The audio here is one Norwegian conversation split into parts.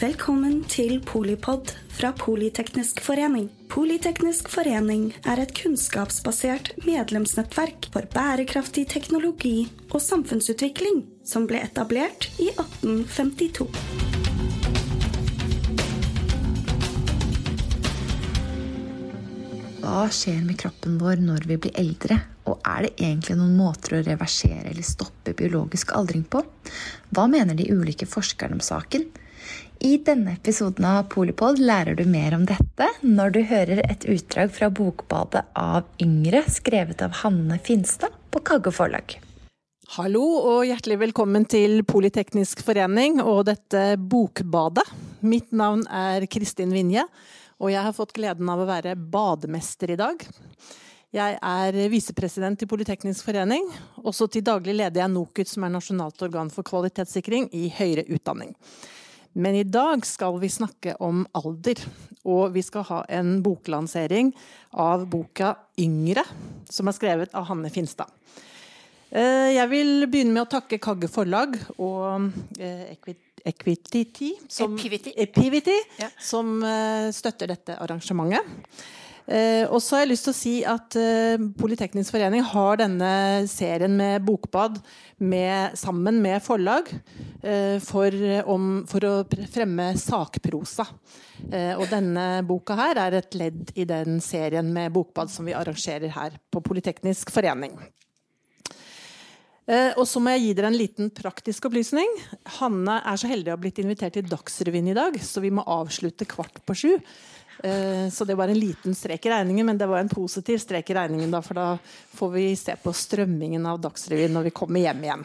Velkommen til Polipod fra Politeknisk forening. Politeknisk forening er et kunnskapsbasert medlemsnettverk for bærekraftig teknologi og samfunnsutvikling som ble etablert i 1852. Hva skjer med kroppen vår når vi blir eldre? Og er det egentlig noen måter å reversere eller stoppe biologisk aldring på? Hva mener de ulike forskerne om saken? I denne episoden av Polipod lærer du mer om dette når du hører et utdrag fra Bokbadet av Yngre, skrevet av Hanne Finstad på Kagge forlag. Hallo og hjertelig velkommen til Politeknisk forening og dette Bokbadet. Mitt navn er Kristin Vinje, og jeg har fått gleden av å være bademester i dag. Jeg er visepresident i Politeknisk forening. Også til daglig leder jeg NOKUT, som er nasjonalt organ for kvalitetssikring i høyere utdanning. Men i dag skal vi snakke om alder, og vi skal ha en boklansering av boka 'Yngre', som er skrevet av Hanne Finstad. Jeg vil begynne med å takke Kagge forlag og Equity, som, Epivity, ja. som støtter dette arrangementet. Og så har jeg lyst til å si at Politeknisk forening har denne serien med bokbad med, sammen med forlag for, om, for, å fremme sakprosa. Og denne boka her er et ledd i den serien med bokbad som vi arrangerer her på Politeknisk forening. Og så må jeg gi dere en liten praktisk opplysning. Hanne er så heldig å ha blitt invitert til Dagsrevyen i dag, så vi må avslutte kvart på sju. Så det var en liten strek i regningen, men det var en positiv strek i regningen, da, for da får vi se på strømmingen av Dagsrevyen når vi kommer hjem igjen.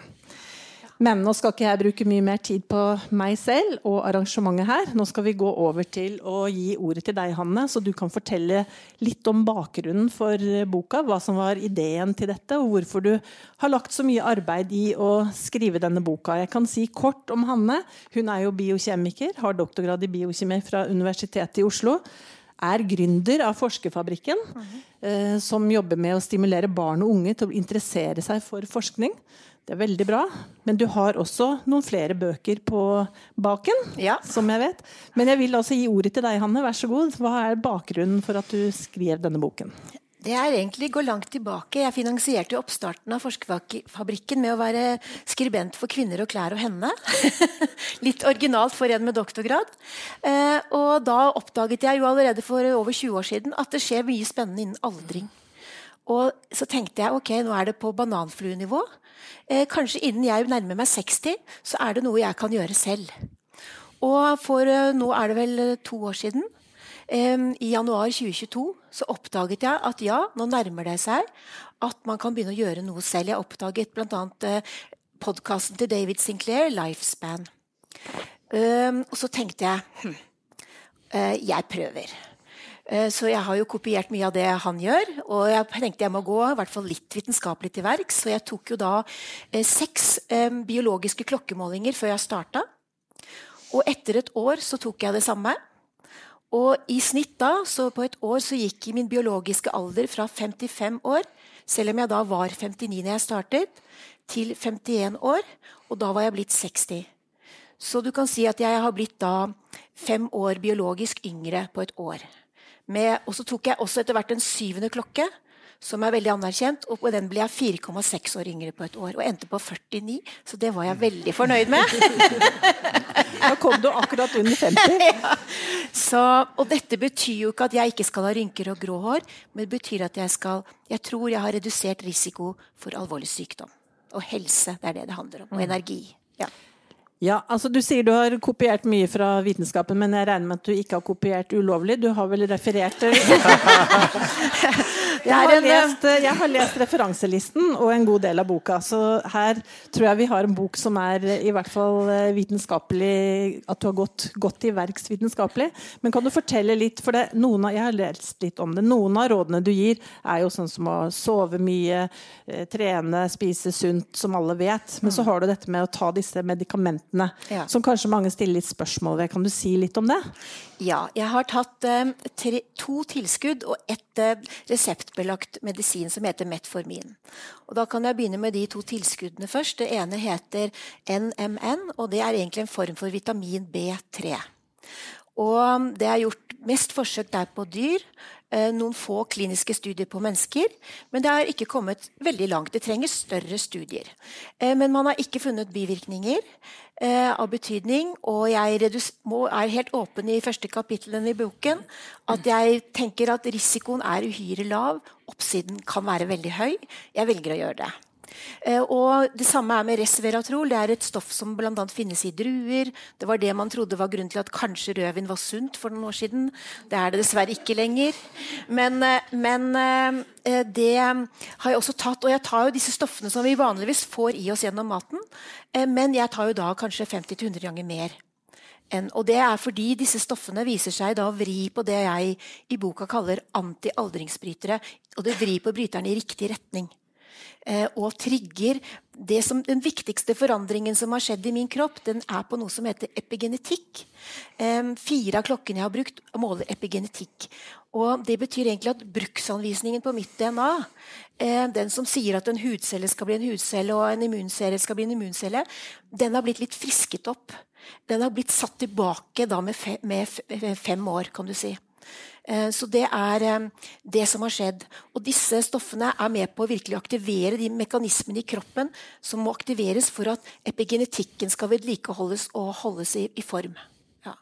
Men nå skal ikke jeg bruke mye mer tid på meg selv og arrangementet her. Nå skal vi gå over til å gi ordet til deg, Hanne, så du kan fortelle litt om bakgrunnen for boka. Hva som var ideen til dette, og hvorfor du har lagt så mye arbeid i å skrive denne boka. Jeg kan si kort om Hanne. Hun er jo biokjemiker, har doktorgrad i biokjemi fra Universitetet i Oslo er gründer av Forskerfabrikken, mm -hmm. som jobber med å stimulere barn og unge til å interessere seg for forskning. Det er veldig bra. Men du har også noen flere bøker på baken, ja. som jeg vet. Men jeg vil altså gi ordet til deg, Hanne. Vær så god. Hva er bakgrunnen for at du skrev denne boken? Det er egentlig gå langt tilbake. Jeg finansierte oppstarten av Forskerfabrikken med å være skribent for Kvinner og klær og henne. Litt originalt for en med doktorgrad. Eh, og da oppdaget jeg jo allerede for over 20 år siden at det skjer mye spennende innen aldring. Og så tenkte jeg ok, nå er det på bananfluenivå. Eh, kanskje innen jeg nærmer meg 60, så er det noe jeg kan gjøre selv. Og for eh, nå er det vel eh, to år siden, eh, i januar 2022, så oppdaget jeg at ja, nå nærmer det seg at man kan begynne å gjøre noe selv. Jeg oppdaget bl.a. Eh, podkasten til David Sinclair, 'Lifespan'. Og så tenkte jeg hm, uh, jeg prøver. Eh, så jeg har jo kopiert mye av det han gjør. Og jeg tenkte jeg må gå i hvert fall litt vitenskapelig til verks. Så jeg tok jo da eh, seks eh, biologiske klokkemålinger før jeg starta. Og etter et år så tok jeg det samme. Og i snitt da, så på et år så gikk min biologiske alder fra 55 år, selv om jeg da var 59 når jeg startet, til 51 år. Og da var jeg blitt 60. Så du kan si at jeg har blitt da fem år biologisk yngre på et år. Med, og så tok jeg også etter hvert en syvende klokke, som er veldig anerkjent. Og på den ble jeg 4,6 år yngre på et år. Og endte på 49, så det var jeg veldig fornøyd med. da kom du akkurat under 50. ja. så, og dette betyr jo ikke at jeg ikke skal ha rynker og grå hår, men det betyr at jeg skal Jeg tror jeg har redusert risiko for alvorlig sykdom. Og helse, det er det det handler om. Og mm. energi. Ja. Ja, altså Du sier du har kopiert mye fra vitenskapen, men jeg regner med at du ikke har kopiert ulovlig? Du har vel referert jeg, har lest, jeg har lest referanselisten og en god del av boka, så her tror jeg vi har en bok som er i hvert fall eh, vitenskapelig At du har gått godt til verks vitenskapelig. Men kan du fortelle litt, for det, av, jeg har lest litt om det. Noen av rådene du gir, er jo sånn som å sove mye, eh, trene, spise sunt, som alle vet. Men så har du dette med å ta disse medikamentene ja. som kanskje mange stiller litt spørsmål ved. Kan du si litt om det? Ja, jeg har tatt um, tre, to tilskudd og ett uh, reseptbelagt medisin som heter Metformin. Og da kan jeg begynne med de to tilskuddene først. Det ene heter NMN, og det er egentlig en form for vitamin B3. Og det er gjort mest forsøk der på dyr. Eh, noen få kliniske studier på mennesker. Men det er ikke kommet veldig langt. Det trenger større studier. Eh, men man har ikke funnet bivirkninger eh, av betydning. Og jeg er helt åpen i første kapittelen i boken at jeg tenker at risikoen er uhyre lav. Oppsiden kan være veldig høy. Jeg velger å gjøre det. Eh, og Det samme er med resveratrol. Det er et stoff som bl.a. finnes i druer. Det var det man trodde var grunnen til at kanskje rødvin var sunt for noen år siden. Det er det dessverre ikke lenger. Men, eh, men eh, det har jeg også tatt. Og jeg tar jo disse stoffene som vi vanligvis får i oss gjennom maten, men jeg tar jo da kanskje 50-100 ganger mer. Og det er fordi disse stoffene viser seg da å vri på det jeg i boka kaller anti-aldringsbrytere. Og det vrir på bryterne i riktig retning. Eh, og trigger som, Den viktigste forandringen som har skjedd i min kropp, den er på noe som heter epigenetikk. Fire av klokkene jeg har brukt, måler epigenetikk. Og Det betyr egentlig at bruksanvisningen på mitt DNA, eh, den som sier at en hudcelle skal bli en hudcelle og en immuncelle skal bli en immuncelle, den har blitt litt frisket opp. Den har blitt satt tilbake fem, med fem år, kan du si. Eh, så det er eh, det som har skjedd. Og disse stoffene er med på å virkelig aktivere de mekanismene i kroppen som må aktiveres for at epigenetikken skal vedlikeholdes og holdes i, i form. Ja.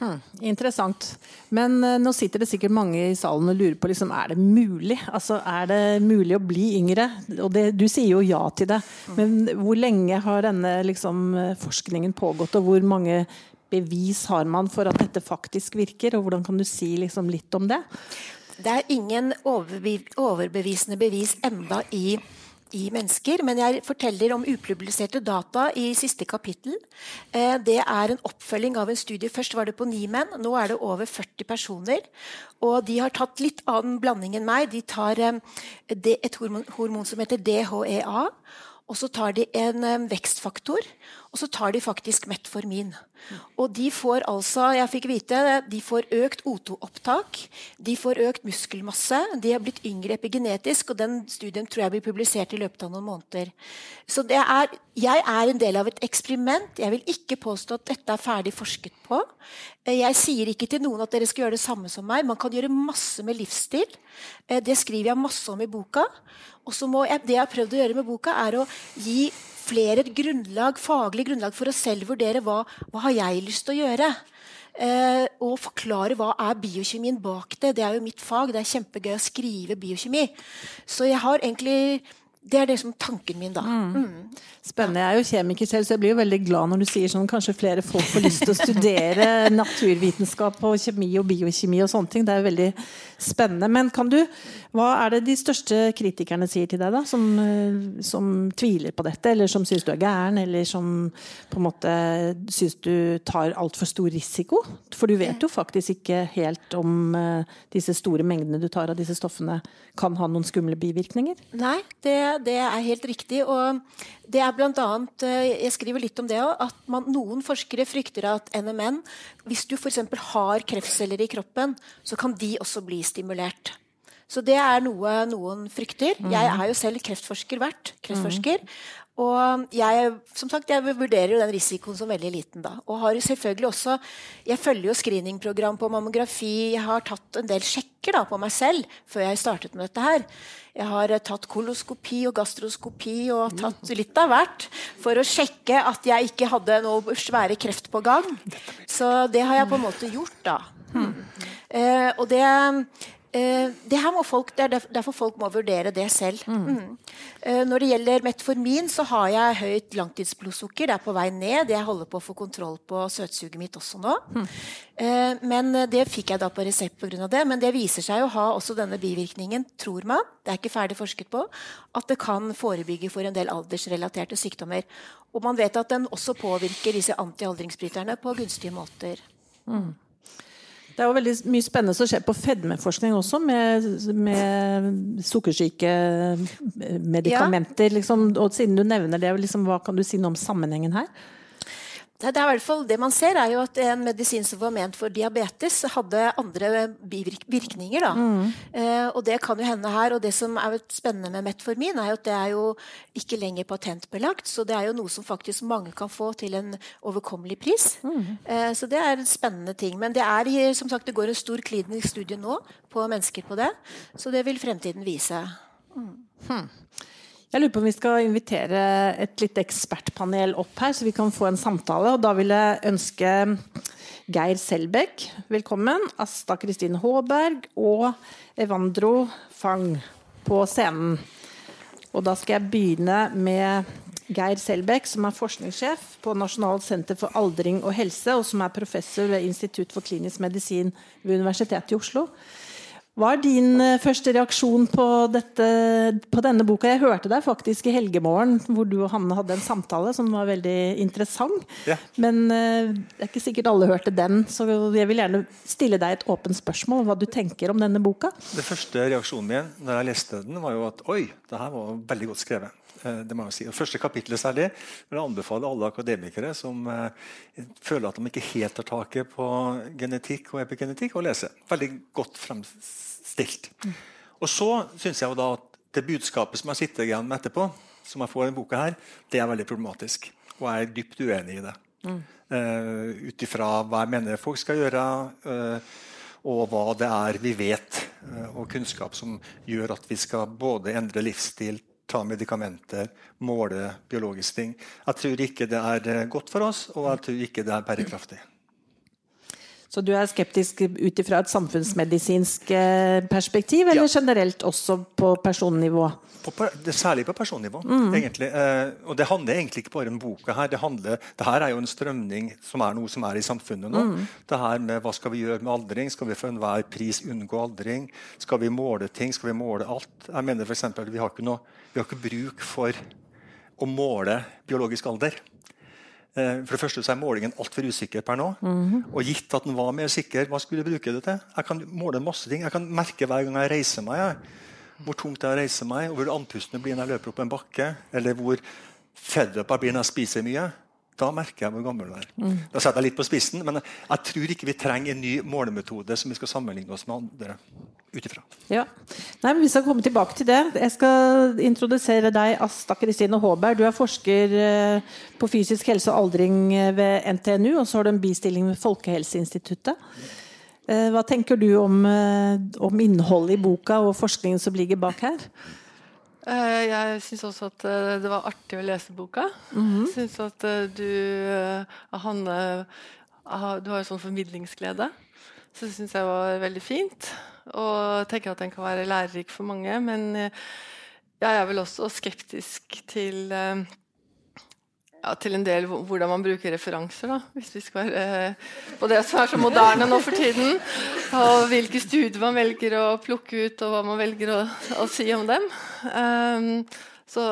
Hmm, interessant. Men uh, nå sitter det sikkert mange i salen og lurer på liksom, er det mulig Altså, er det mulig å bli yngre. Og det, du sier jo ja til det. Mm. Men hvor lenge har denne liksom, forskningen pågått, og hvor mange bevis har man for at dette faktisk virker, og hvordan kan du si liksom litt om det? Det er ingen overbevisende bevis enda i, i, mennesker, men jeg forteller om upubliserte data i siste kapittel. Eh, det er en oppfølging av en studie. Først var det på ni menn, nå er det over 40 personer. Og de har tatt litt annen blanding enn meg. De tar eh, et hormon, som heter DHEA. Og så tar de en um, vekstfaktor, og så tar de faktisk metformin. Og de får altså, jeg fikk vite, de får økt O2-opptak, de får økt muskelmasse, de har blitt yngre epigenetisk, og den studien tror jeg blir publisert i løpet av noen måneder. Så er, jeg er en del av et eksperiment. Jeg vil ikke påstå at dette er ferdig forsket på. Jeg sier ikke til noen at dere skal gjøre det samme som meg. Man kan gjøre masse med livsstil. Eh, det skriver jeg masse om i boka. Og så må jeg, Det jeg har prøvd å gjøre med boka, er å gi flere grunnlag, faglig grunnlag for å selv vurdere hva, hva har jeg lyst til å gjøre. Eh, og forklare hva er biokjemien bak det. Det er jo mitt fag. Det er kjempegøy å skrive biokjemi. Så jeg har egentlig det er det som tanken min, da. Mm. Mm. Spennende. Jeg er jo kjemiker selv, så jeg blir jo veldig glad når du sier sånn kanskje flere folk får lyst til å studere naturvitenskap og kjemi og biokjemi og sånne ting. Det er jo veldig spennende. Men kan du hva er det de største kritikerne sier til deg, da? Som, eh, som tviler på dette, eller som syns du er gæren, eller som på en måte syns du tar altfor stor risiko? For du vet jo faktisk ikke helt om uh, disse store mengdene du tar av disse stoffene kan ha noen skumle bivirkninger? Nei, det, det er helt riktig. Og det er blant annet, uh, jeg skriver litt om det òg, at man, noen forskere frykter at NMN Hvis du f.eks. har kreftceller i kroppen, så kan de også bli stimulert. Så det er noe noen frykter. Jeg er jo selv kreftforsker, vært kreftforsker. Mm. Og jeg, som sagt, jeg vurderer jo den risikoen som veldig liten. da. Og har selvfølgelig også, Jeg følger jo screeningprogram på mammografi. Jeg har tatt en del sjekker da, på meg selv før jeg startet med dette her. Jeg har eh, tatt koloskopi og gastroskopi og tatt litt av hvert for å sjekke at jeg ikke hadde noe svære kreft på gang. Så det har jeg på en måte gjort, da. Hmm. Eh, og det Uh, det, folk, det, er derfor folk må vurdere det selv. Mm. Mm. Uh, når det gjelder metformin, så har jeg høyt langtidsblodsukker. Det er på vei ned. Jeg holder på å få kontroll på søtsuget mitt også nå. Mm. Uh, men Det fikk jeg da på resept pga. det. Men det viser seg å ha også denne bivirkningen, tror man, det er ikke ferdig forsket på, at det kan forebygge for en del aldersrelaterte sykdommer. Og man vet at den også påvirker disse antialdringsbryterne på gunstige måter. Mm. Det er jo veldig mye spennende som skjer på fedmeforskning også, med, med sukkersykemedikamenter. Ja. Liksom, og siden du nevner det, liksom, hva kan du si noe om sammenhengen her? Det, er i hvert fall, det man ser, er jo at en medisin som var ment for diabetes, hadde andre bivirkninger. Mm. Eh, og det kan jo hende her. Og det som er spennende med metformin, er jo at det er jo ikke lenger patentbelagt. Så det er jo noe som faktisk mange kan få til en overkommelig pris. Mm. Eh, så det er en spennende ting. Men det er som sagt, det går en stor klinisk studie nå på mennesker på det. Så det vil fremtiden vise. Mm. Hmm. Jeg lurer på om vi skal invitere et lite ekspertpanel opp her, så vi kan få en samtale. Og da vil jeg ønske Geir Selbekk velkommen. Asta Kristin Håberg og Evandro Fang på scenen. Og da skal jeg begynne med Geir Selbekk, som er forskningssjef på Nasjonalt senter for aldring og helse, og som er professor ved Institutt for klinisk medisin ved Universitetet i Oslo. Hva er din eh, første reaksjon på, dette, på, denne boka? Jeg hørte deg faktisk i Helgemorgen, hvor du og Hanne hadde en samtale som var veldig interessant. Ja. Men uh, det er ikke sikkert alle hørte den, så jeg vil gjerne stille deg et åpent spørsmål. Hva du tenker om denne boka? Det første reaksjonen min da jeg leste den, var jo at oi, det her var veldig godt skrevet. Eh, det må jeg si. Og første kapitlet særlig vil jeg anbefale alle akademikere som eh, føler at de ikke helt tar taket på genetikk og epigenetikk, å lese. Veldig godt fremstilt. Mm. Og så syns jeg da at det budskapet som jeg sitter igjen med etterpå, som jeg får i denne boka, her, det er veldig problematisk. Og jeg er dypt uenig i det. Mm. Uh, Ut ifra hva jeg mener folk skal gjøre, uh, og hva det er vi vet, uh, og kunnskap som gjør at vi skal både endre livsstil, ta medikamenter, måle biologiske ting. Jeg tror ikke det er godt for oss, og jeg tror ikke det er bærekraftig. Så du er skeptisk ut ifra et samfunnsmedisinsk eh, perspektiv, eller ja. generelt også på personnivå? På, særlig på personnivå. Mm. egentlig. Eh, og det handler egentlig ikke bare om boka. her. Det, handler, det her er jo en strømning som er noe som er i samfunnet nå. Mm. Det her med Hva skal vi gjøre med aldring? Skal vi for enhver pris unngå aldring? Skal vi måle ting? Skal vi måle alt? Jeg mener for eksempel, Vi har ikke, noe, vi har ikke bruk for å måle biologisk alder. Eh, for det første så er målingen altfor usikker per nå. Mm -hmm. Og gitt at den var mer sikker, hva skulle jeg bruke det til? Jeg kan måle masse ting. Jeg kan merke hver gang jeg reiser meg. Jeg. Hvor tungt det er å reise meg, og hvor andpustende blir når jeg løper opp en bakke. Eller hvor fed up jeg blir når jeg spiser mye. Da merker jeg hvor gammel du er. Mm. Da setter jeg litt på spissen, men jeg tror ikke vi trenger en ny målemetode som vi skal sammenligne oss med andre ut ifra. Ja. Nei, vi skal komme tilbake til det. Jeg skal introdusere deg, Asta Kristine Håberg. Du er forsker eh, på fysisk helse og aldring eh, ved NTNU, og så har du en bistilling ved Folkehelseinstituttet. Eh, hva tenker du om, om innholdet i boka og forskningen som ligger bak her? Jeg syns også at det var artig å lese boka. Mm -hmm. Jeg syns at du, Hanne, du har jo sånn formidlingsglede. Så det syns jeg var veldig fint. Og tenker at den kan være lærerik for mange. Men eh, jeg er vel også skeptisk til eh, ja, til en del hvordan man bruker referanser, da, hvis vi skal være på det som er så moderne nå for tiden. Og hvilke studier man velger å plukke ut, og hva man velger å, å si om dem. Um, så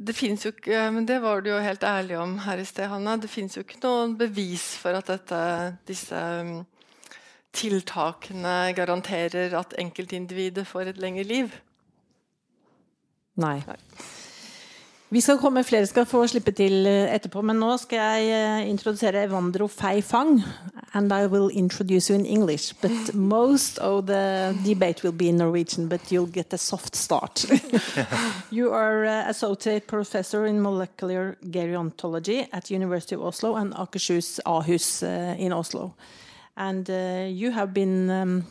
det fins jo ikke Men det var du jo helt ærlig om her i sted, Hanna. Det fins jo ikke noen bevis for at dette, disse tiltakene garanterer at enkeltindividet får et lengre liv. Nei. Nei. Vi skal komme, Flere skal få slippe til eh, etterpå, men nå skal jeg eh, introdusere Evandro Fei Fang. And I will introduce you in English. But most of the debate will be in Norwegian, but you'll get a soft start. you are uh, associate professor in molecular gerontology at University of Oslo and Akershus Ahus in Oslo. And uh, you have been um,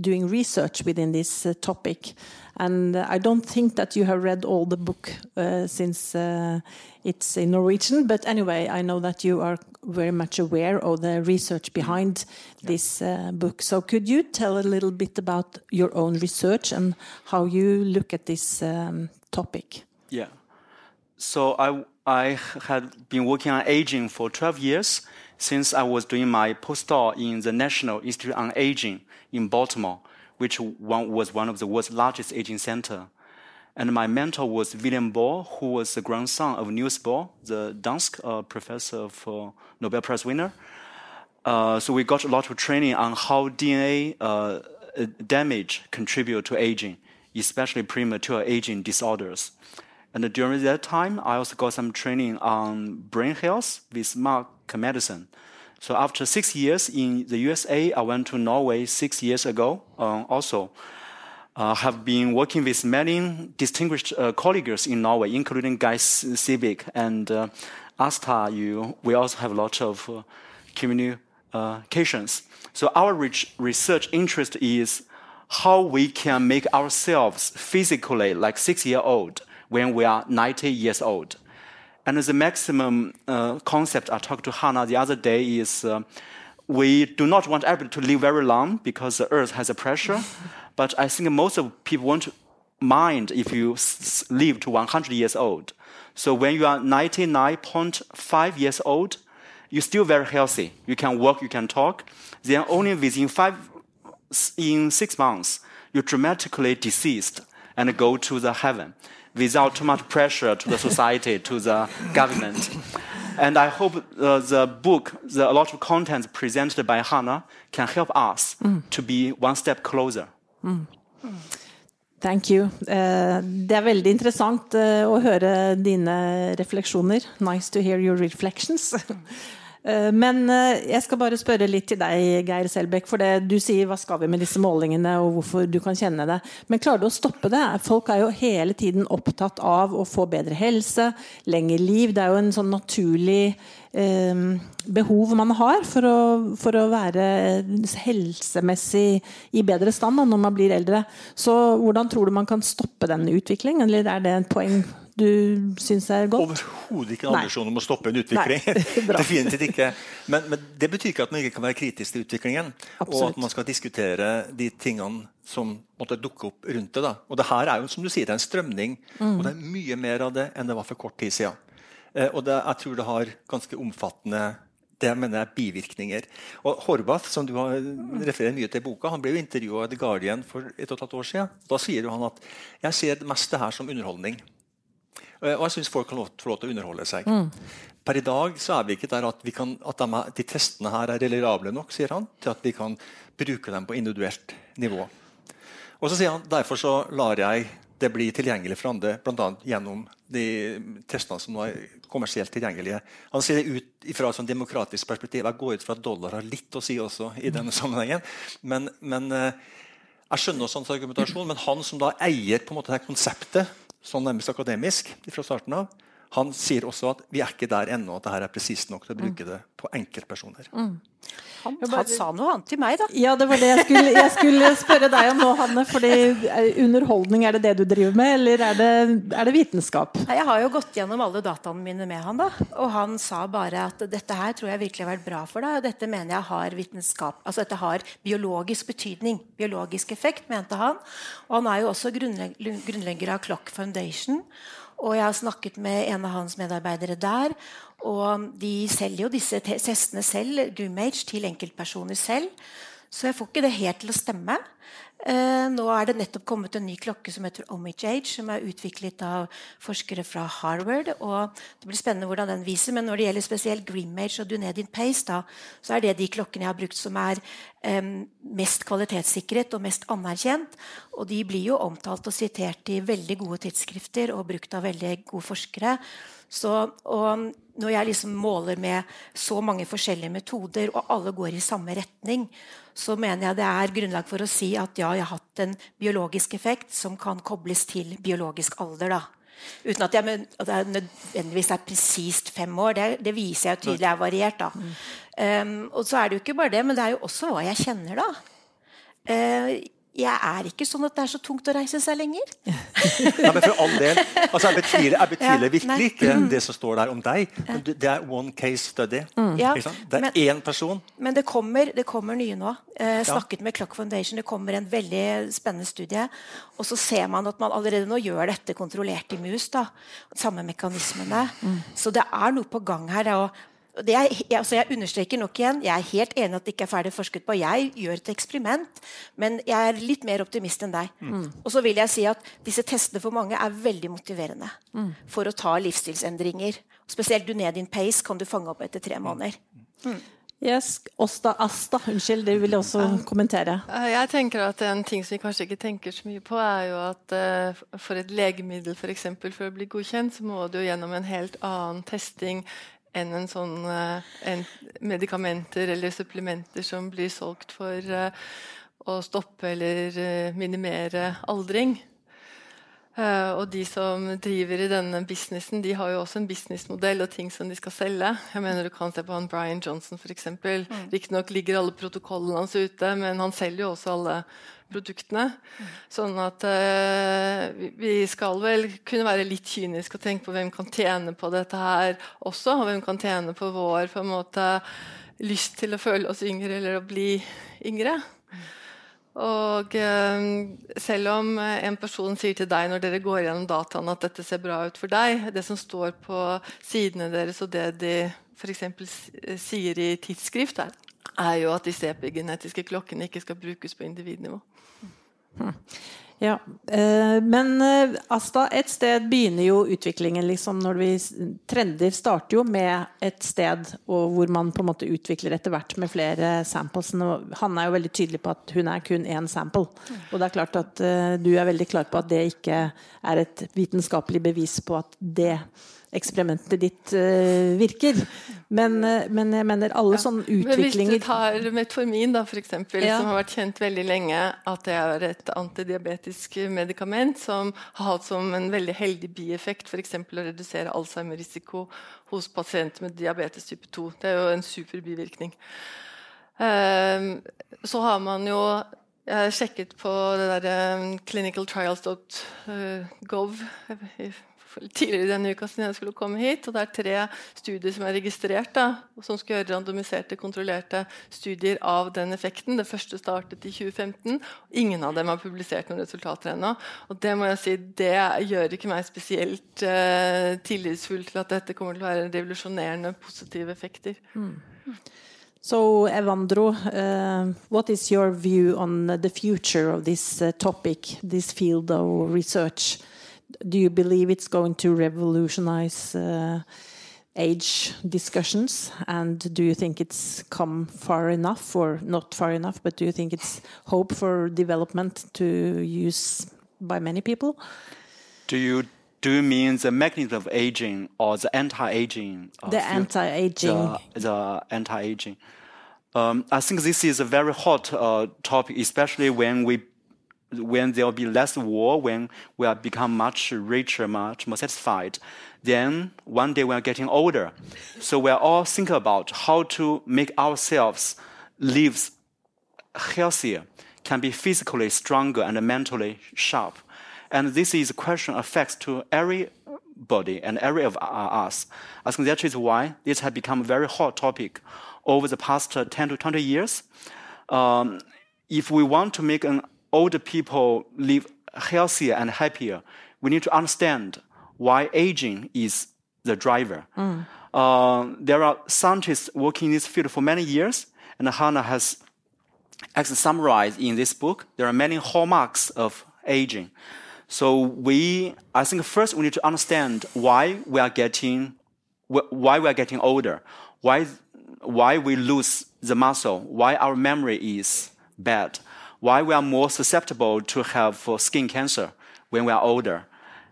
doing research within this topic. And I don't think that you have read all the book uh, since uh, it's in Norwegian. But anyway, I know that you are very much aware of the research behind yeah. this uh, book. So could you tell a little bit about your own research and how you look at this um, topic? Yeah. So I I had been working on aging for 12 years since I was doing my postdoc in the National Institute on Aging in Baltimore which one, was one of the world's largest aging center. And my mentor was William Bohr, who was the grandson of Niels Bohr, the Dansk uh, professor for Nobel Prize winner. Uh, so we got a lot of training on how DNA uh, damage contribute to aging, especially premature aging disorders. And during that time, I also got some training on brain health with Mark Medicine. So after six years in the USA, I went to Norway six years ago. Uh, also, uh, have been working with many distinguished uh, colleagues in Norway, including Guy Civic and uh, Asta. You, we also have a lot of uh, communications. So our research interest is how we can make ourselves physically like six year old when we are 90 years old. And the maximum uh, concept I talked to Hannah the other day is uh, we do not want everybody to live very long because the earth has a pressure. but I think most of people won't mind if you live to 100 years old. So when you are 99.5 years old, you're still very healthy. You can walk, you can talk. Then only within five, in six months, you're dramatically deceased and go to the heaven without too much pressure to the society, to the government. And I hope uh, the book, the, a lot of content presented by Hannah, can help us mm. to be one step closer. Mm. Thank you. Uh, det er veldig interessant uh, å høre dine refleksjoner. Nice to hear your reflections. Eh, men eh, jeg skal bare spørre litt til deg, Geir Selbekk. For det, du sier 'hva skal vi med disse målingene', og hvorfor du kan kjenne det. Men klarer du å stoppe det? Folk er jo hele tiden opptatt av å få bedre helse, lengre liv. Det er jo en sånn naturlig eh, behov man har for å, for å, være helsemessig i bedre stand da, når man blir eldre. Så hvordan tror du man kan stoppe den utviklingen, eller er det et poeng du syns er godt? Overhodet ikke en ambisjon om å stoppe en utvikling. Definitivt ikke. Men, men, det betyr ikke at man ikke kan være kritisk til utviklingen. Absolutt. Og at man skal diskutere de tingene som måtte dukke opp rundt det. Da. Og det her er jo som du sier, det er en strømning, mm. og det er mye mer av det enn det var for kort tid siden. Eh, og det, jeg tror det har ganske omfattende det jeg mener er bivirkninger. Og Horvath, som du har referert mye til i boka, han ble jo intervjua i The Guardian for et og et halvt år siden. Da sier han at jeg ser det meste her som underholdning. Eh, og jeg syns folk kan få lov til å underholde seg. Mm. Per i dag så er vi ikke der at, kan, at de, de, testene her er reliable nok sier han, til at vi kan bruke dem på individuelt nivå. Og så sier han derfor så lar jeg det bli tilgjengelig for andre, bl.a. gjennom de testene som nå er kommersielt tilgjengelige. Han sier det ut fra et sånn demokratisk perspektiv. Jeg går ut fra at dollar har litt å si også i denne sammenhengen. Men, men eh, jeg skjønner også hans argumentasjon, men han som da eier på en måte det konseptet sånn nærmest akademisk fra starten av. Han sier også at vi er ikke der ennå at dette er presist nok til å bruke det på enkeltpersoner. Mm. Han, han, sa noe annet til meg, da. Ja, det var det jeg skulle, jeg skulle spørre deg om nå, Hanne. fordi eh, Underholdning, er det det du driver med, eller er det, er det vitenskap? Jeg har jo gått gjennom alle dataene mine med han, da. Og han sa bare at dette her tror jeg virkelig har vært bra for deg. Og dette mener jeg har vitenskap Altså dette har biologisk betydning. Biologisk effekt, mente han. Og han er jo også grunnlegger av Clock Foundation. Og jeg har snakket med en av hans medarbeidere der. Og de selger jo disse testene selv, Groomage, til enkeltpersoner selv. Så jeg får ikke det helt til å stemme. Eh, nå er det nettopp kommet en ny klokke som heter Omage Age, som er utviklet av forskere fra Harvard. og Det blir spennende hvordan den viser, men når det gjelder spesielt Greenmage og Dunedin Pace, da, så er det de klokkene jeg har brukt som er eh, mest kvalitetssikret og mest anerkjent. Og de blir jo omtalt og sitert i veldig gode tidsskrifter og brukt av veldig gode forskere. Så, når jeg liksom måler med så mange forskjellige metoder, og alle går i samme retning, så mener jeg det er grunnlag for å si at ja, jeg har hatt en biologisk effekt som kan kobles til biologisk alder. da. Uten at, jeg, at det nødvendigvis er presist fem år. Det, det, viser jeg tydelig er variert. da. Um, og så er det jo ikke bare det, men det er jo også hva jeg kjenner, da. Uh, jeg er ikke sånn at det er så tungt å reise seg lenger. ja, men for all del, altså Jeg betviler, jeg betviler ja, virkelig ikke det som står der om deg. Det er one case study. Mm. Ja, det er men, én person. Men det kommer, det kommer nye nå. Eh, snakket ja. med Clock Foundation. Det kommer en veldig spennende studie. Og så ser man at man allerede nå gjør dette kontrollert i mus. da, Samme mekanismene. Mm. Så det er noe på gang her. Og, er, altså jeg, understreker nok igjen, jeg er helt enig at det ikke er ferdig forsket på. Jeg gjør et eksperiment, men jeg er litt mer optimist enn deg. Mm. Og så vil jeg si at disse testene for mange er veldig motiverende mm. for å ta livsstilsendringer. Spesielt du ned in pace kan du fange opp etter tre måneder. Mm. Yes, Åsta Asta, unnskyld, det vil jeg også kommentere. Eh, Jeg tenker at En ting som vi kanskje ikke tenker så mye på, er jo at eh, for et legemiddel for, eksempel, for å bli godkjent, så må du gjennom en helt annen testing enn en sånn eh, en medikamenter eller supplementer som blir solgt for eh, å stoppe eller eh, minimere aldring. Og de som driver i denne businessen, de har jo også en businessmodell og ting som de skal selge. Jeg mener Du kan se på han Brian Johnson f.eks. Mm. Riktignok ligger alle protokollene hans ute, men han selger jo også alle produktene. Sånn at eh, vi- skal vel kunne være litt kyniske og tenke på hvem kan tjene på dette her også. Og hvem kan tjene på vår på en måte lyst til å føle oss yngre eller å bli yngre. Og eh, selv om en person sier til deg når dere går gjennom dataen at dette ser bra ut for deg, det som står på sidene deres og det de f.eks. sier i tidsskrift, er, er jo at disse epigenetiske klokkene ikke skal brukes på individnivå. Ja, eh, Men eh, Asta, et sted begynner jo utviklingen. liksom når vi, Trender starter jo med et sted hvor man på en måte utvikler etter hvert med flere samples. Han er jo veldig tydelig på at hun er kun én sample. Og det er klart at eh, du er veldig klar på at det ikke er et vitenskapelig bevis på at det eksperimentet ditt uh, virker. Men, eh, men jeg mener alle sånne Men hvis du utviklinger tar metformin, da, for eksempel, Ja. som har vært kjent veldig lenge at det er et antidiabetisk medikament som har hatt som en veldig heldig bieffekt f.eks. å redusere Alzheimer-risiko hos pasienter med diabetes type 2. Det er jo en super bivirkning. Ehm, så har man jo jeg har sjekket på det der um, clinicaltrials.gov eh, tidligere denne uka siden jeg skulle komme hit. og Det er tre studier som er registrert, da, som skal gjøre randomiserte, kontrollerte studier av den effekten. Det første startet i 2015. og Ingen av dem har publisert noen resultater ennå. Og det må jeg si, det gjør ikke meg spesielt uh, tillitsfull til at dette kommer til å være revolusjonerende positive effekter. So, Evandro, uh, what is your view on the future of this uh, topic, this field of research? Do you believe it's going to revolutionize uh, age discussions? And do you think it's come far enough, or not far enough, but do you think it's hope for development to use by many people? Do you do you mean the mechanism of aging or the anti-aging? uh, The anti-aging. The, the anti-aging. Um, I think this is a very hot uh, topic, especially when we when there will be less war, when we are become much richer, much more satisfied. Then one day we are getting older, so we are all thinking about how to make ourselves live healthier, can be physically stronger and mentally sharp. And this is a question affects to everybody and every of us. I think that is why this has become a very hot topic over the past uh, 10 to 20 years. Um, if we want to make an older people live healthier and happier, we need to understand why aging is the driver. Uh, there are scientists working in this field for many years, and Hannah has actually summarized in this book. There are many hallmarks of aging. So we, I think, first we need to understand why we are getting, wh- why we are getting older, why, why we lose the muscle, why our memory is bad, why we are more susceptible to have uh, skin cancer when we are older.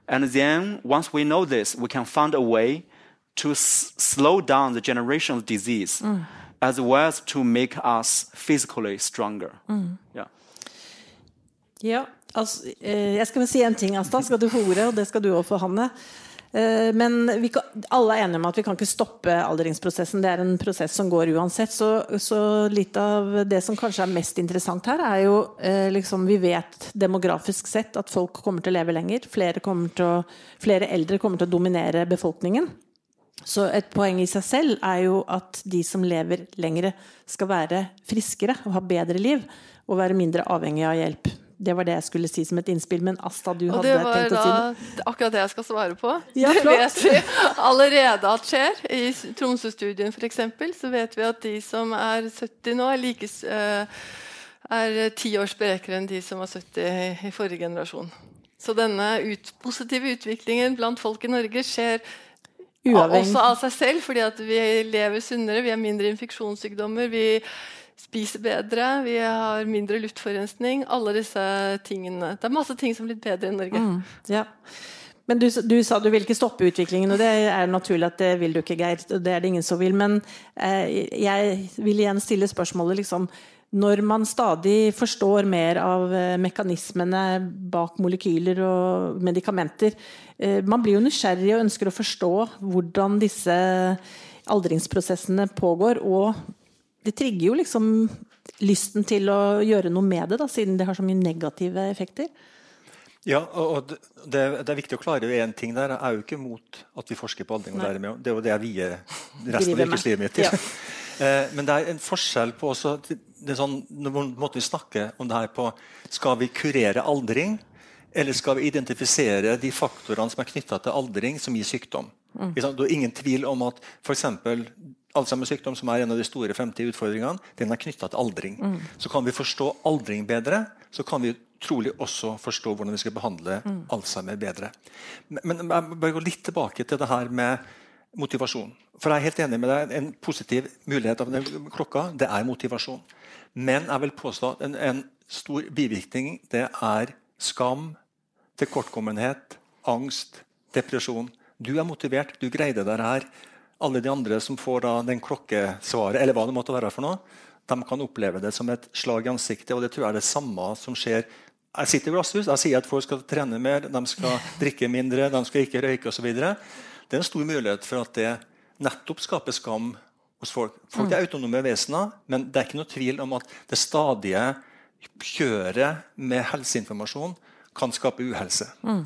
And then once we know this, we can find a way to s- slow down the generation of disease, as well as to make us physically stronger. Yeah. Ja, altså, eh, jeg skal vel si en ting, Asta. Skal du få ordet, og det skal du òg få, Hanne. Eh, Men kan, alle er enige om at vi kan ikke stoppe aldringsprosessen. Det er en prosess som går uansett. Så, så litt av det som kanskje er mest interessant her, er jo eh, liksom Vi vet demografisk sett at folk kommer til å leve lenger. Flere, å, flere eldre kommer til å dominere befolkningen. Så et poeng i seg selv er jo at de som lever lengre, skal være friskere og ha bedre liv. Og være mindre avhengig av hjelp. Det var det jeg skulle si som et innspill. Men Asta, du hadde det var tenkt å da si noe? akkurat det jeg skal svare på. Ja, det vet vi allerede at skjer. I Tromsø-studien f.eks. så vet vi at de som er 70 nå, er, like, eh, er ti år sprekere enn de som var 70 i- forrige generasjon. Så denne ut, positive utviklingen blant folk i Norge skjer Uavhengig. Også av seg selv, fordi at vi lever sunnere, vi har mindre infeksjonssykdommer. vi spiser bedre, vi har mindre luftforurensning. Alle disse tingene. Det er masse ting som er blitt bedre i Norge. Mm, ja. Men du, du, sa du vil ikke stoppe utviklingen, og det er naturlig at det vil du ikke, Geir. Det er det ingen som vil. Men eh, jeg vil igjen stille spørsmålet liksom når man stadig forstår mer av eh, mekanismene bak molekyler og medikamenter eh, Man blir jo nysgjerrig og ønsker å forstå hvordan disse aldringsprosessene pågår. Og det trigger jo liksom lysten til å gjøre noe med det, da, siden det har så mye negative effekter. Ja, og det, det, er viktig å klare én ting der. Jeg er jo ikke mot at vi forsker på aldring. Det er jo det jeg vier resten av yrkeslivet mitt til. Ja. Eh, men det er en forskjell på også, det sånn, måtte vi snakke om det her på Skal vi kurere aldring, eller skal vi identifisere de faktorene som er knytta til aldring, som gir sykdom? Mm. Det er ingen tvil om at f.eks. Alzheimers sykdom, som er en av de store fremtidige utfordringene, den er knytta til aldring. Mm. Så kan vi forstå aldring bedre, så kan vi trolig også forstå hvordan vi skal behandle mm. Alzheimer bedre. Men, men jeg bør gå litt tilbake til det her med motivasjon. For jeg er helt enig med deg. En positiv mulighet av den klokka det er motivasjon. Men jeg vil påstå at en, en stor bivirkning det er skam, tilkortkommenhet, angst, depresjon. Du er motivert, du greide deg her. Alle de andre som får da den klokkesvaret, eller hva det måtte være for noe, de kan oppleve det som et slag i ansiktet. og Det tror jeg er det samme som skjer jeg sitter i glasshus, jeg sier at folk skal trene mer, de skal drikke mindre, de skal ikke røyke osv. Det er en stor mulighet for at det nettopp skaper skam hos folk. Folk er autonome vesener, men det er ikke noe tvil om at det stadige kjøret med helseinformasjon kan skape uhelse. Mm.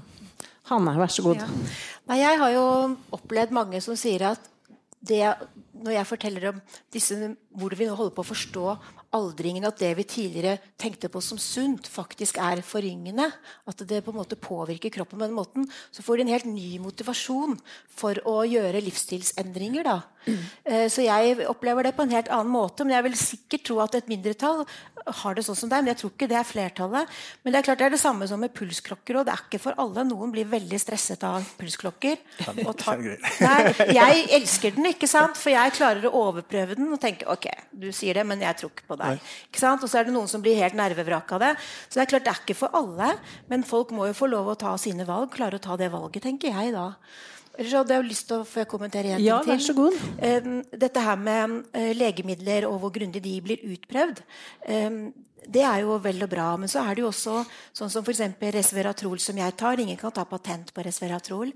Hanne, vær så god. Ja. Nei, jeg har jo opplevd mange som sier at det, når jeg forteller om disse, hvor vi nå holder på å forstå aldringen, at det vi tidligere tenkte på som sunt, faktisk er forringende. At det på en måte påvirker kroppen på den måten. Så får de en helt ny motivasjon for å gjøre livsstilsendringer. da. Mm. så jeg opplever det på en helt annen måte. Men jeg vil sikkert tro at et mindretall har det sånn som deg. Men jeg tror ikke det er flertallet. Men det er klart det er det samme som med pulsklokker. Og det er ikke for alle. Noen blir veldig stresset av pulsklokker. Tar, nei, jeg elsker den, ikke sant? For jeg klarer å overprøve den og tenke ok, du sier det, men jeg tror ikke på deg. Ikke sant? Og så er det noen som blir helt nervevrak av det. Så det er klart det er ikke for alle. Men folk må jo få lov å ta sine valg. Klare å ta det valget, tenker jeg da. Ellers hadde jeg lyst til å få kommentere en ja, ting til. så god. Dette her med eh, legemidler og hvor grundig de blir utprøvd. Det er jo vel og bra. Men så er det jo også sånn som f.eks. resveratrol, som jeg tar. Ingen kan ta patent på resveratrol.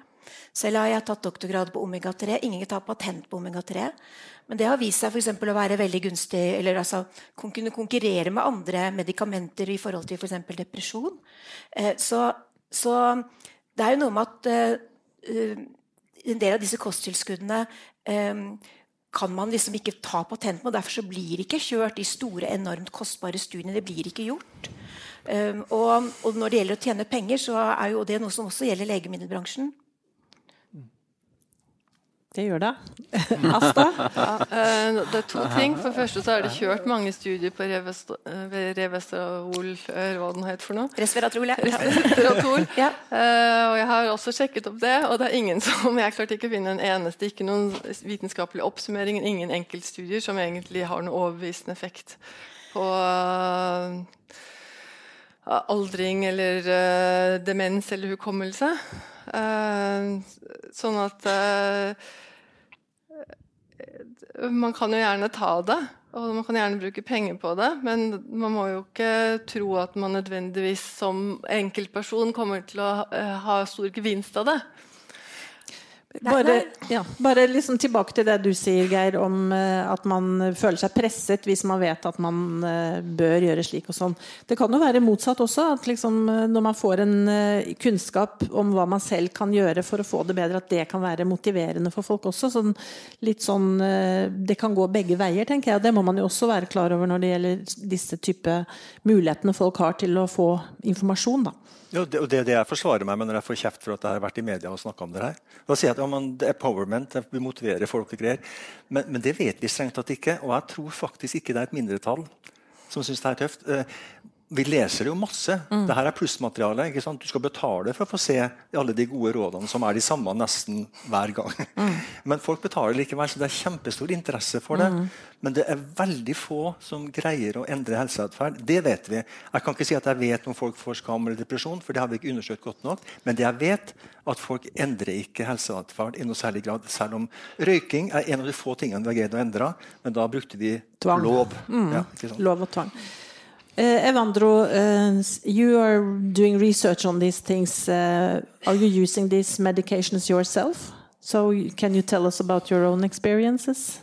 Selv har jeg tatt doktorgrad på omega-3. Ingen kan ta patent på omega-3. Men det har vist seg for å være veldig gunstig eller altså, kunne konkurrere med andre medikamenter i forhold til f.eks. For depresjon. Eh, så, så, det er jo noe med at uh, en del av disse kosttilskuddene kan man liksom ikke ta patent på. Derfor så blir det ikke kjørt de store, enormt kostbare studiene. Det blir ikke gjort. Og, og, når det gjelder å tjene penger, så er jo det noe som også gjelder legemiddelbransjen. Det gjør det. Asta? Ja, uh, det er to ting. For det første så er det kjørt mange studier på Revestrol Hva den het for noe? Resveratrol. Ja. Resveratrol. ja. Uh, og jeg har også sjekket opp det, og det er ingen som Jeg klarte ikke å finne en eneste, ikke noen vitenskapelig oppsummering, ingen enkeltstudier som egentlig har noen overbevisende effekt på uh, aldring eller demens eller hukommelse. sånn at man kan jo gjerne ta det, og man kan gjerne bruke penger på det, men man må jo ikke tro at man nødvendigvis som enkeltperson kommer til å eh, ha stor gevinst av det. Bare, ja, bare liksom tilbake til det du sier, Geir, om uh, at man føler seg presset hvis man vet at man uh, bør gjøre slik og sånn. Det kan jo være motsatt også. at liksom, uh, Når man får en kunnskap om hva man selv kan gjøre for å få det bedre, at det kan være motiverende for folk også. Sånn, litt sånn, det kan gå begge veier, tenker jeg. og Det må man jo også være klar over når det gjelder disse type mulighetene folk har til å få informasjon. da. Ja, det, og det er det jeg forsvarer meg med når jeg får kjeft for at jeg har vært i media og snakka om det her. Da sier jeg at ja, man, det er powerment, vi motiverer folk og greier. Men, men, det vet vi strengt tatt ikke. Og jeg tror faktisk ikke det er et mindretall som syns det er tøft. Vi leser det jo masse. Mm. Dette er plussmateriale. ikke sant? Du skal betale for å få se alle de gode rådene, som er de samme nesten hver gang. Mm. Men folk betaler likevel, så det er kjempestor interesse for det. Mm. Men det er veldig få som greier å endre helseatferd. Det vet vi. Jeg kan ikke si at jeg vet om folk får skam eller depresjon, for det har vi ikke undersøkt godt nok. Men det jeg vet, at folk endrer ikke helseatferd i noe særlig grad. Selv om røyking er en av de få tingene vi har greid å endre. Men da brukte vi tvang. lov. Mm. Ja, lov og tvang. Uh, Evandro, uh, you are doing research on these things. Uh, are you using these medications yourself? So, can you tell us about your own experiences?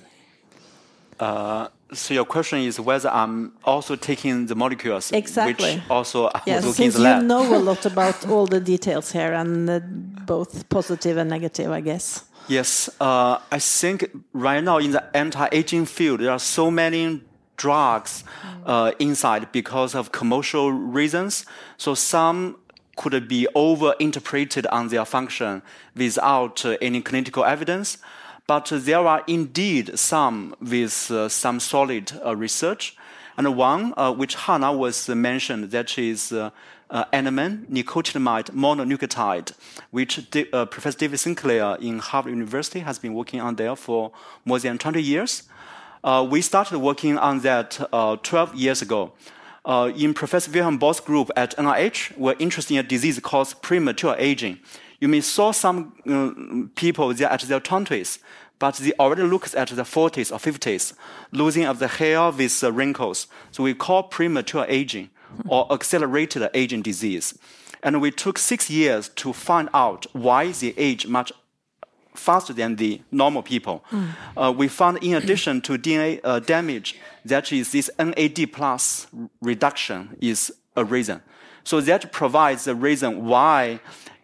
so, your question is whether I'm also taking the molecules, exactly. which also I yes, since in the lab. you know a lot about all the details here, and both positive and negative, I guess. Yes, I think right now in the anti-aging field, there are so many drugs uh, inside because of commercial reasons. So some could be over-interpreted on their function without uh, any clinical evidence. But there are indeed some with uh, some solid uh, research. And one, uh, which Hannah was mentioned, that is uh, uh, nicotinamide mononucleotide, which Professor David Sinclair in Harvard University has been working on there for more than 20 years. Uh, we started working on that uh, 12 years ago. Uh, in Professor Wilhelm Boss' group at NIH, we're interested in a disease called premature aging. You may saw some people there at their 20s, but they already look at the 40s or 50s, losing of the hair with uh, wrinkles. So we call premature aging or accelerated aging disease. And we took six years to find out why they age much faster than the normal people. Mm. Uh, we found, in addition to DNA uh, damage, that is this NAD plus reduction is a reason. So that provides the reason why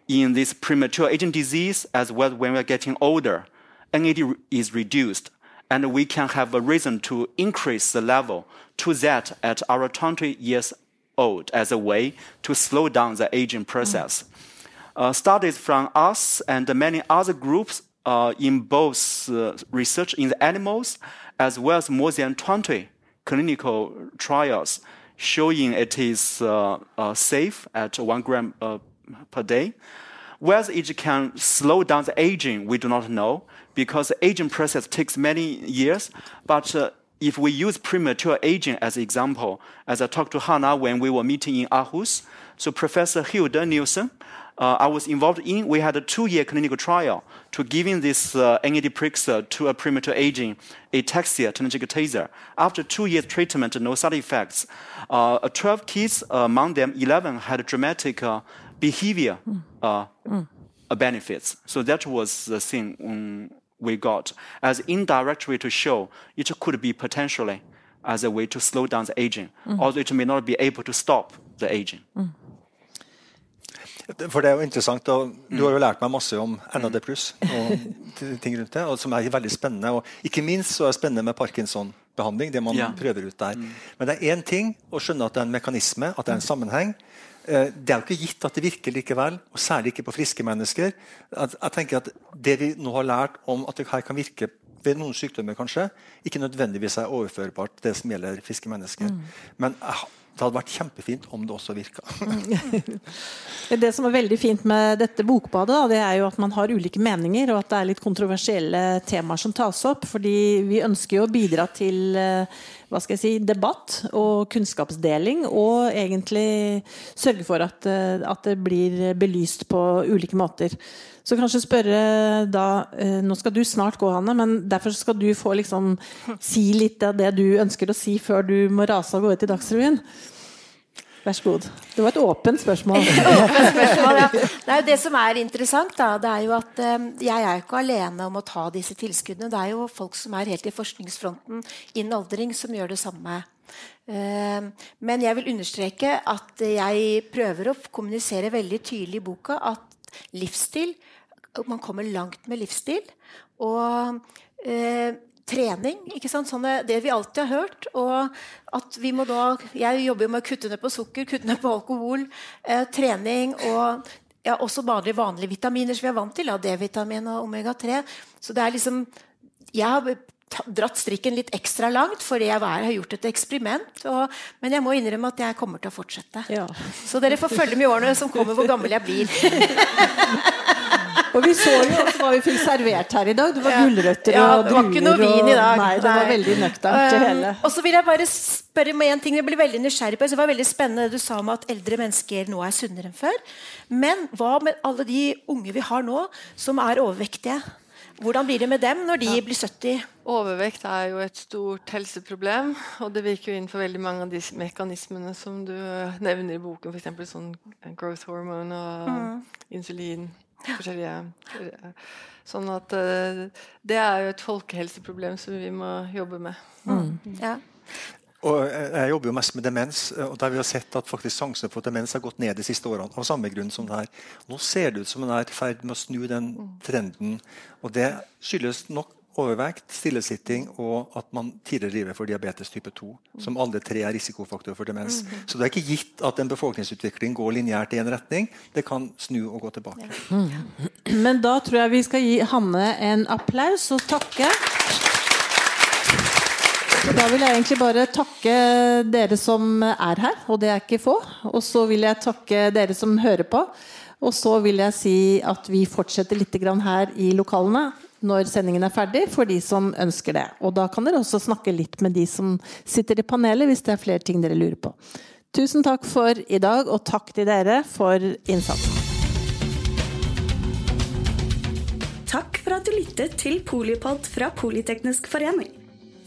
in this premature aging disease, as well when we're getting older, NAD is reduced. And we can have a reason to increase the level to that at our 20 years old as a way to slow down the aging process. Mm. Uh, studies from us and many other groups uh, in both uh, research in the animals as well as more than 20 clinical trials showing it is uh, uh, safe at one gram uh, per day. Whether it can slow down the aging, we do not know because the aging process takes many years. But if we use premature aging as an example, as I talked to Hannah when we were meeting in Aarhus, so Professor Hilda Nielsen, uh, I was involved in, we had a two-year clinical trial to giving this uh, NAD Prixer to a premature aging ataxia telangiectasia. Taser. After two years treatment, no side effects. Uh, 12 kids, uh, among them 11 had dramatic uh, behavior mm. Mm. benefits. So that was the thing um, we got as indirect way to show it could be potentially as a way to slow down the aging, mm. although it may not be able to stop the aging. Mm. For det er jo interessant, og Du har jo lært meg masse om NAD pluss og ting rundt det, og som er veldig spennende. og Ikke minst så er det spennende med Parkinson-behandling. det man ja. prøver ut der. Mm. Men det er én ting å skjønne at det er en mekanisme, at det er en sammenheng. Eh, det er jo ikke gitt at det virker likevel, og særlig ikke på friske mennesker. Jeg tenker at Det vi nå har lært om at det her kan virke ved noen sykdommer, kanskje, ikke nødvendigvis er overførbart det som gjelder friske mennesker. Men Men det hadde vært kjempefint om det også virka. det som er veldig fint med dette bokbadet, det er jo at man har ulike meninger, og at det er litt kontroversielle temaer som tas opp. fordi vi ønsker jo å bidra til eh, hva skal jeg si, debatt og kunnskapsdeling, og egentlig sørge for at, eh, at det blir belyst på ulike måter. Så kanskje spørre da eh, Nå skal du snart gå, Hanne, men derfor skal du få liksom si litt av det du ønsker å si før du må rase og gå ut i Dagsrevyen. Vær så god. Det var et åpent spørsmål. åpent spørsmål ja. Det er jo det som er interessant. Da. Det er jo at um, Jeg er ikke alene om å ta disse tilskuddene. Det er jo folk som er helt i forskningsfronten innen aldring, som gjør det samme. Um, men jeg vil understreke at jeg prøver å kommunisere veldig tydelig i boka at livsstil man kommer langt med livsstil. Og eh, trening. ikke sant? Sånne, det vi alltid har hørt. Og at vi må da Jeg jobber jo med å kutte ned på sukker, kutte ned på alkohol. Eh, trening og ja, også vanlige, vanlige vitaminer som vi er vant til. D-vitamin og omega-3. Så det er liksom Jeg har dratt strikken litt ekstra langt fordi jeg var, har gjort et eksperiment. Og, men jeg må innrømme at jeg kommer til å fortsette. Ja. Så dere får følge med i årene som kommer, hvor gammel jeg blir. Og vi så jo også hva vi fikk servert her i dag. Det var Ja. gulrøtter Ja, og det var ikke noe vin i dag. Nei, det var veldig nøkternt, det Um, hele. og så vil jeg bare spørre om en ting jeg blir veldig nysgjerrig på. Det var veldig spennende det du sa om at eldre mennesker nå er sunnere enn før. Men hva med alle de unge vi har nå, som er overvektige? Hvordan blir det med dem når de blir 70? Overvekt er jo et stort helseproblem, og det virker jo innenfor veldig mange av de mekanismene som du eh, nevner i boken, f.eks. sånn growth hormone og insulin. Forskjellige eh, Sånn at eh, det er jo et folkehelseproblem som vi må jobbe med. Ja. Og jeg jeg jobber jo mest med demens, og der vi har sett at faktisk sjansen for demens har gått ned de siste årene. av samme grunn som det her. Nå ser det ut som en er i ferd med å snu den trenden. og Det skyldes nok overvekt, stillesitting og at man tidligere driver for diabetes type 2. Som alle tre er risikofaktorer for demens. Så det er ikke gitt at en befolkningsutvikling går lineært i en retning. Det kan snu og gå tilbake. Men da tror jeg vi skal gi Hanne en applaus og takke. Og Da vil jeg egentlig bare takke dere som er her, og det er ikke få. Og så vil jeg takke dere som hører på. Og så vil jeg si at vi fortsetter litt her i lokalene når sendingen er ferdig, for de som ønsker det. Og da kan dere også snakke litt med de som sitter i panelet, hvis det er flere ting dere lurer på. Tusen takk for i dag, og takk til dere for innsatsen. Takk for at du lyttet til Polipod fra Politeknisk forening.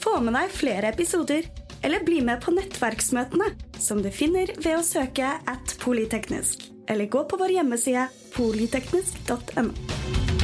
Få med deg flere episoder, eller bli med på nettverksmøtene, som du finner ved å søke at polyteknisk, eller gå på vår hjemmeside polyteknisk.no.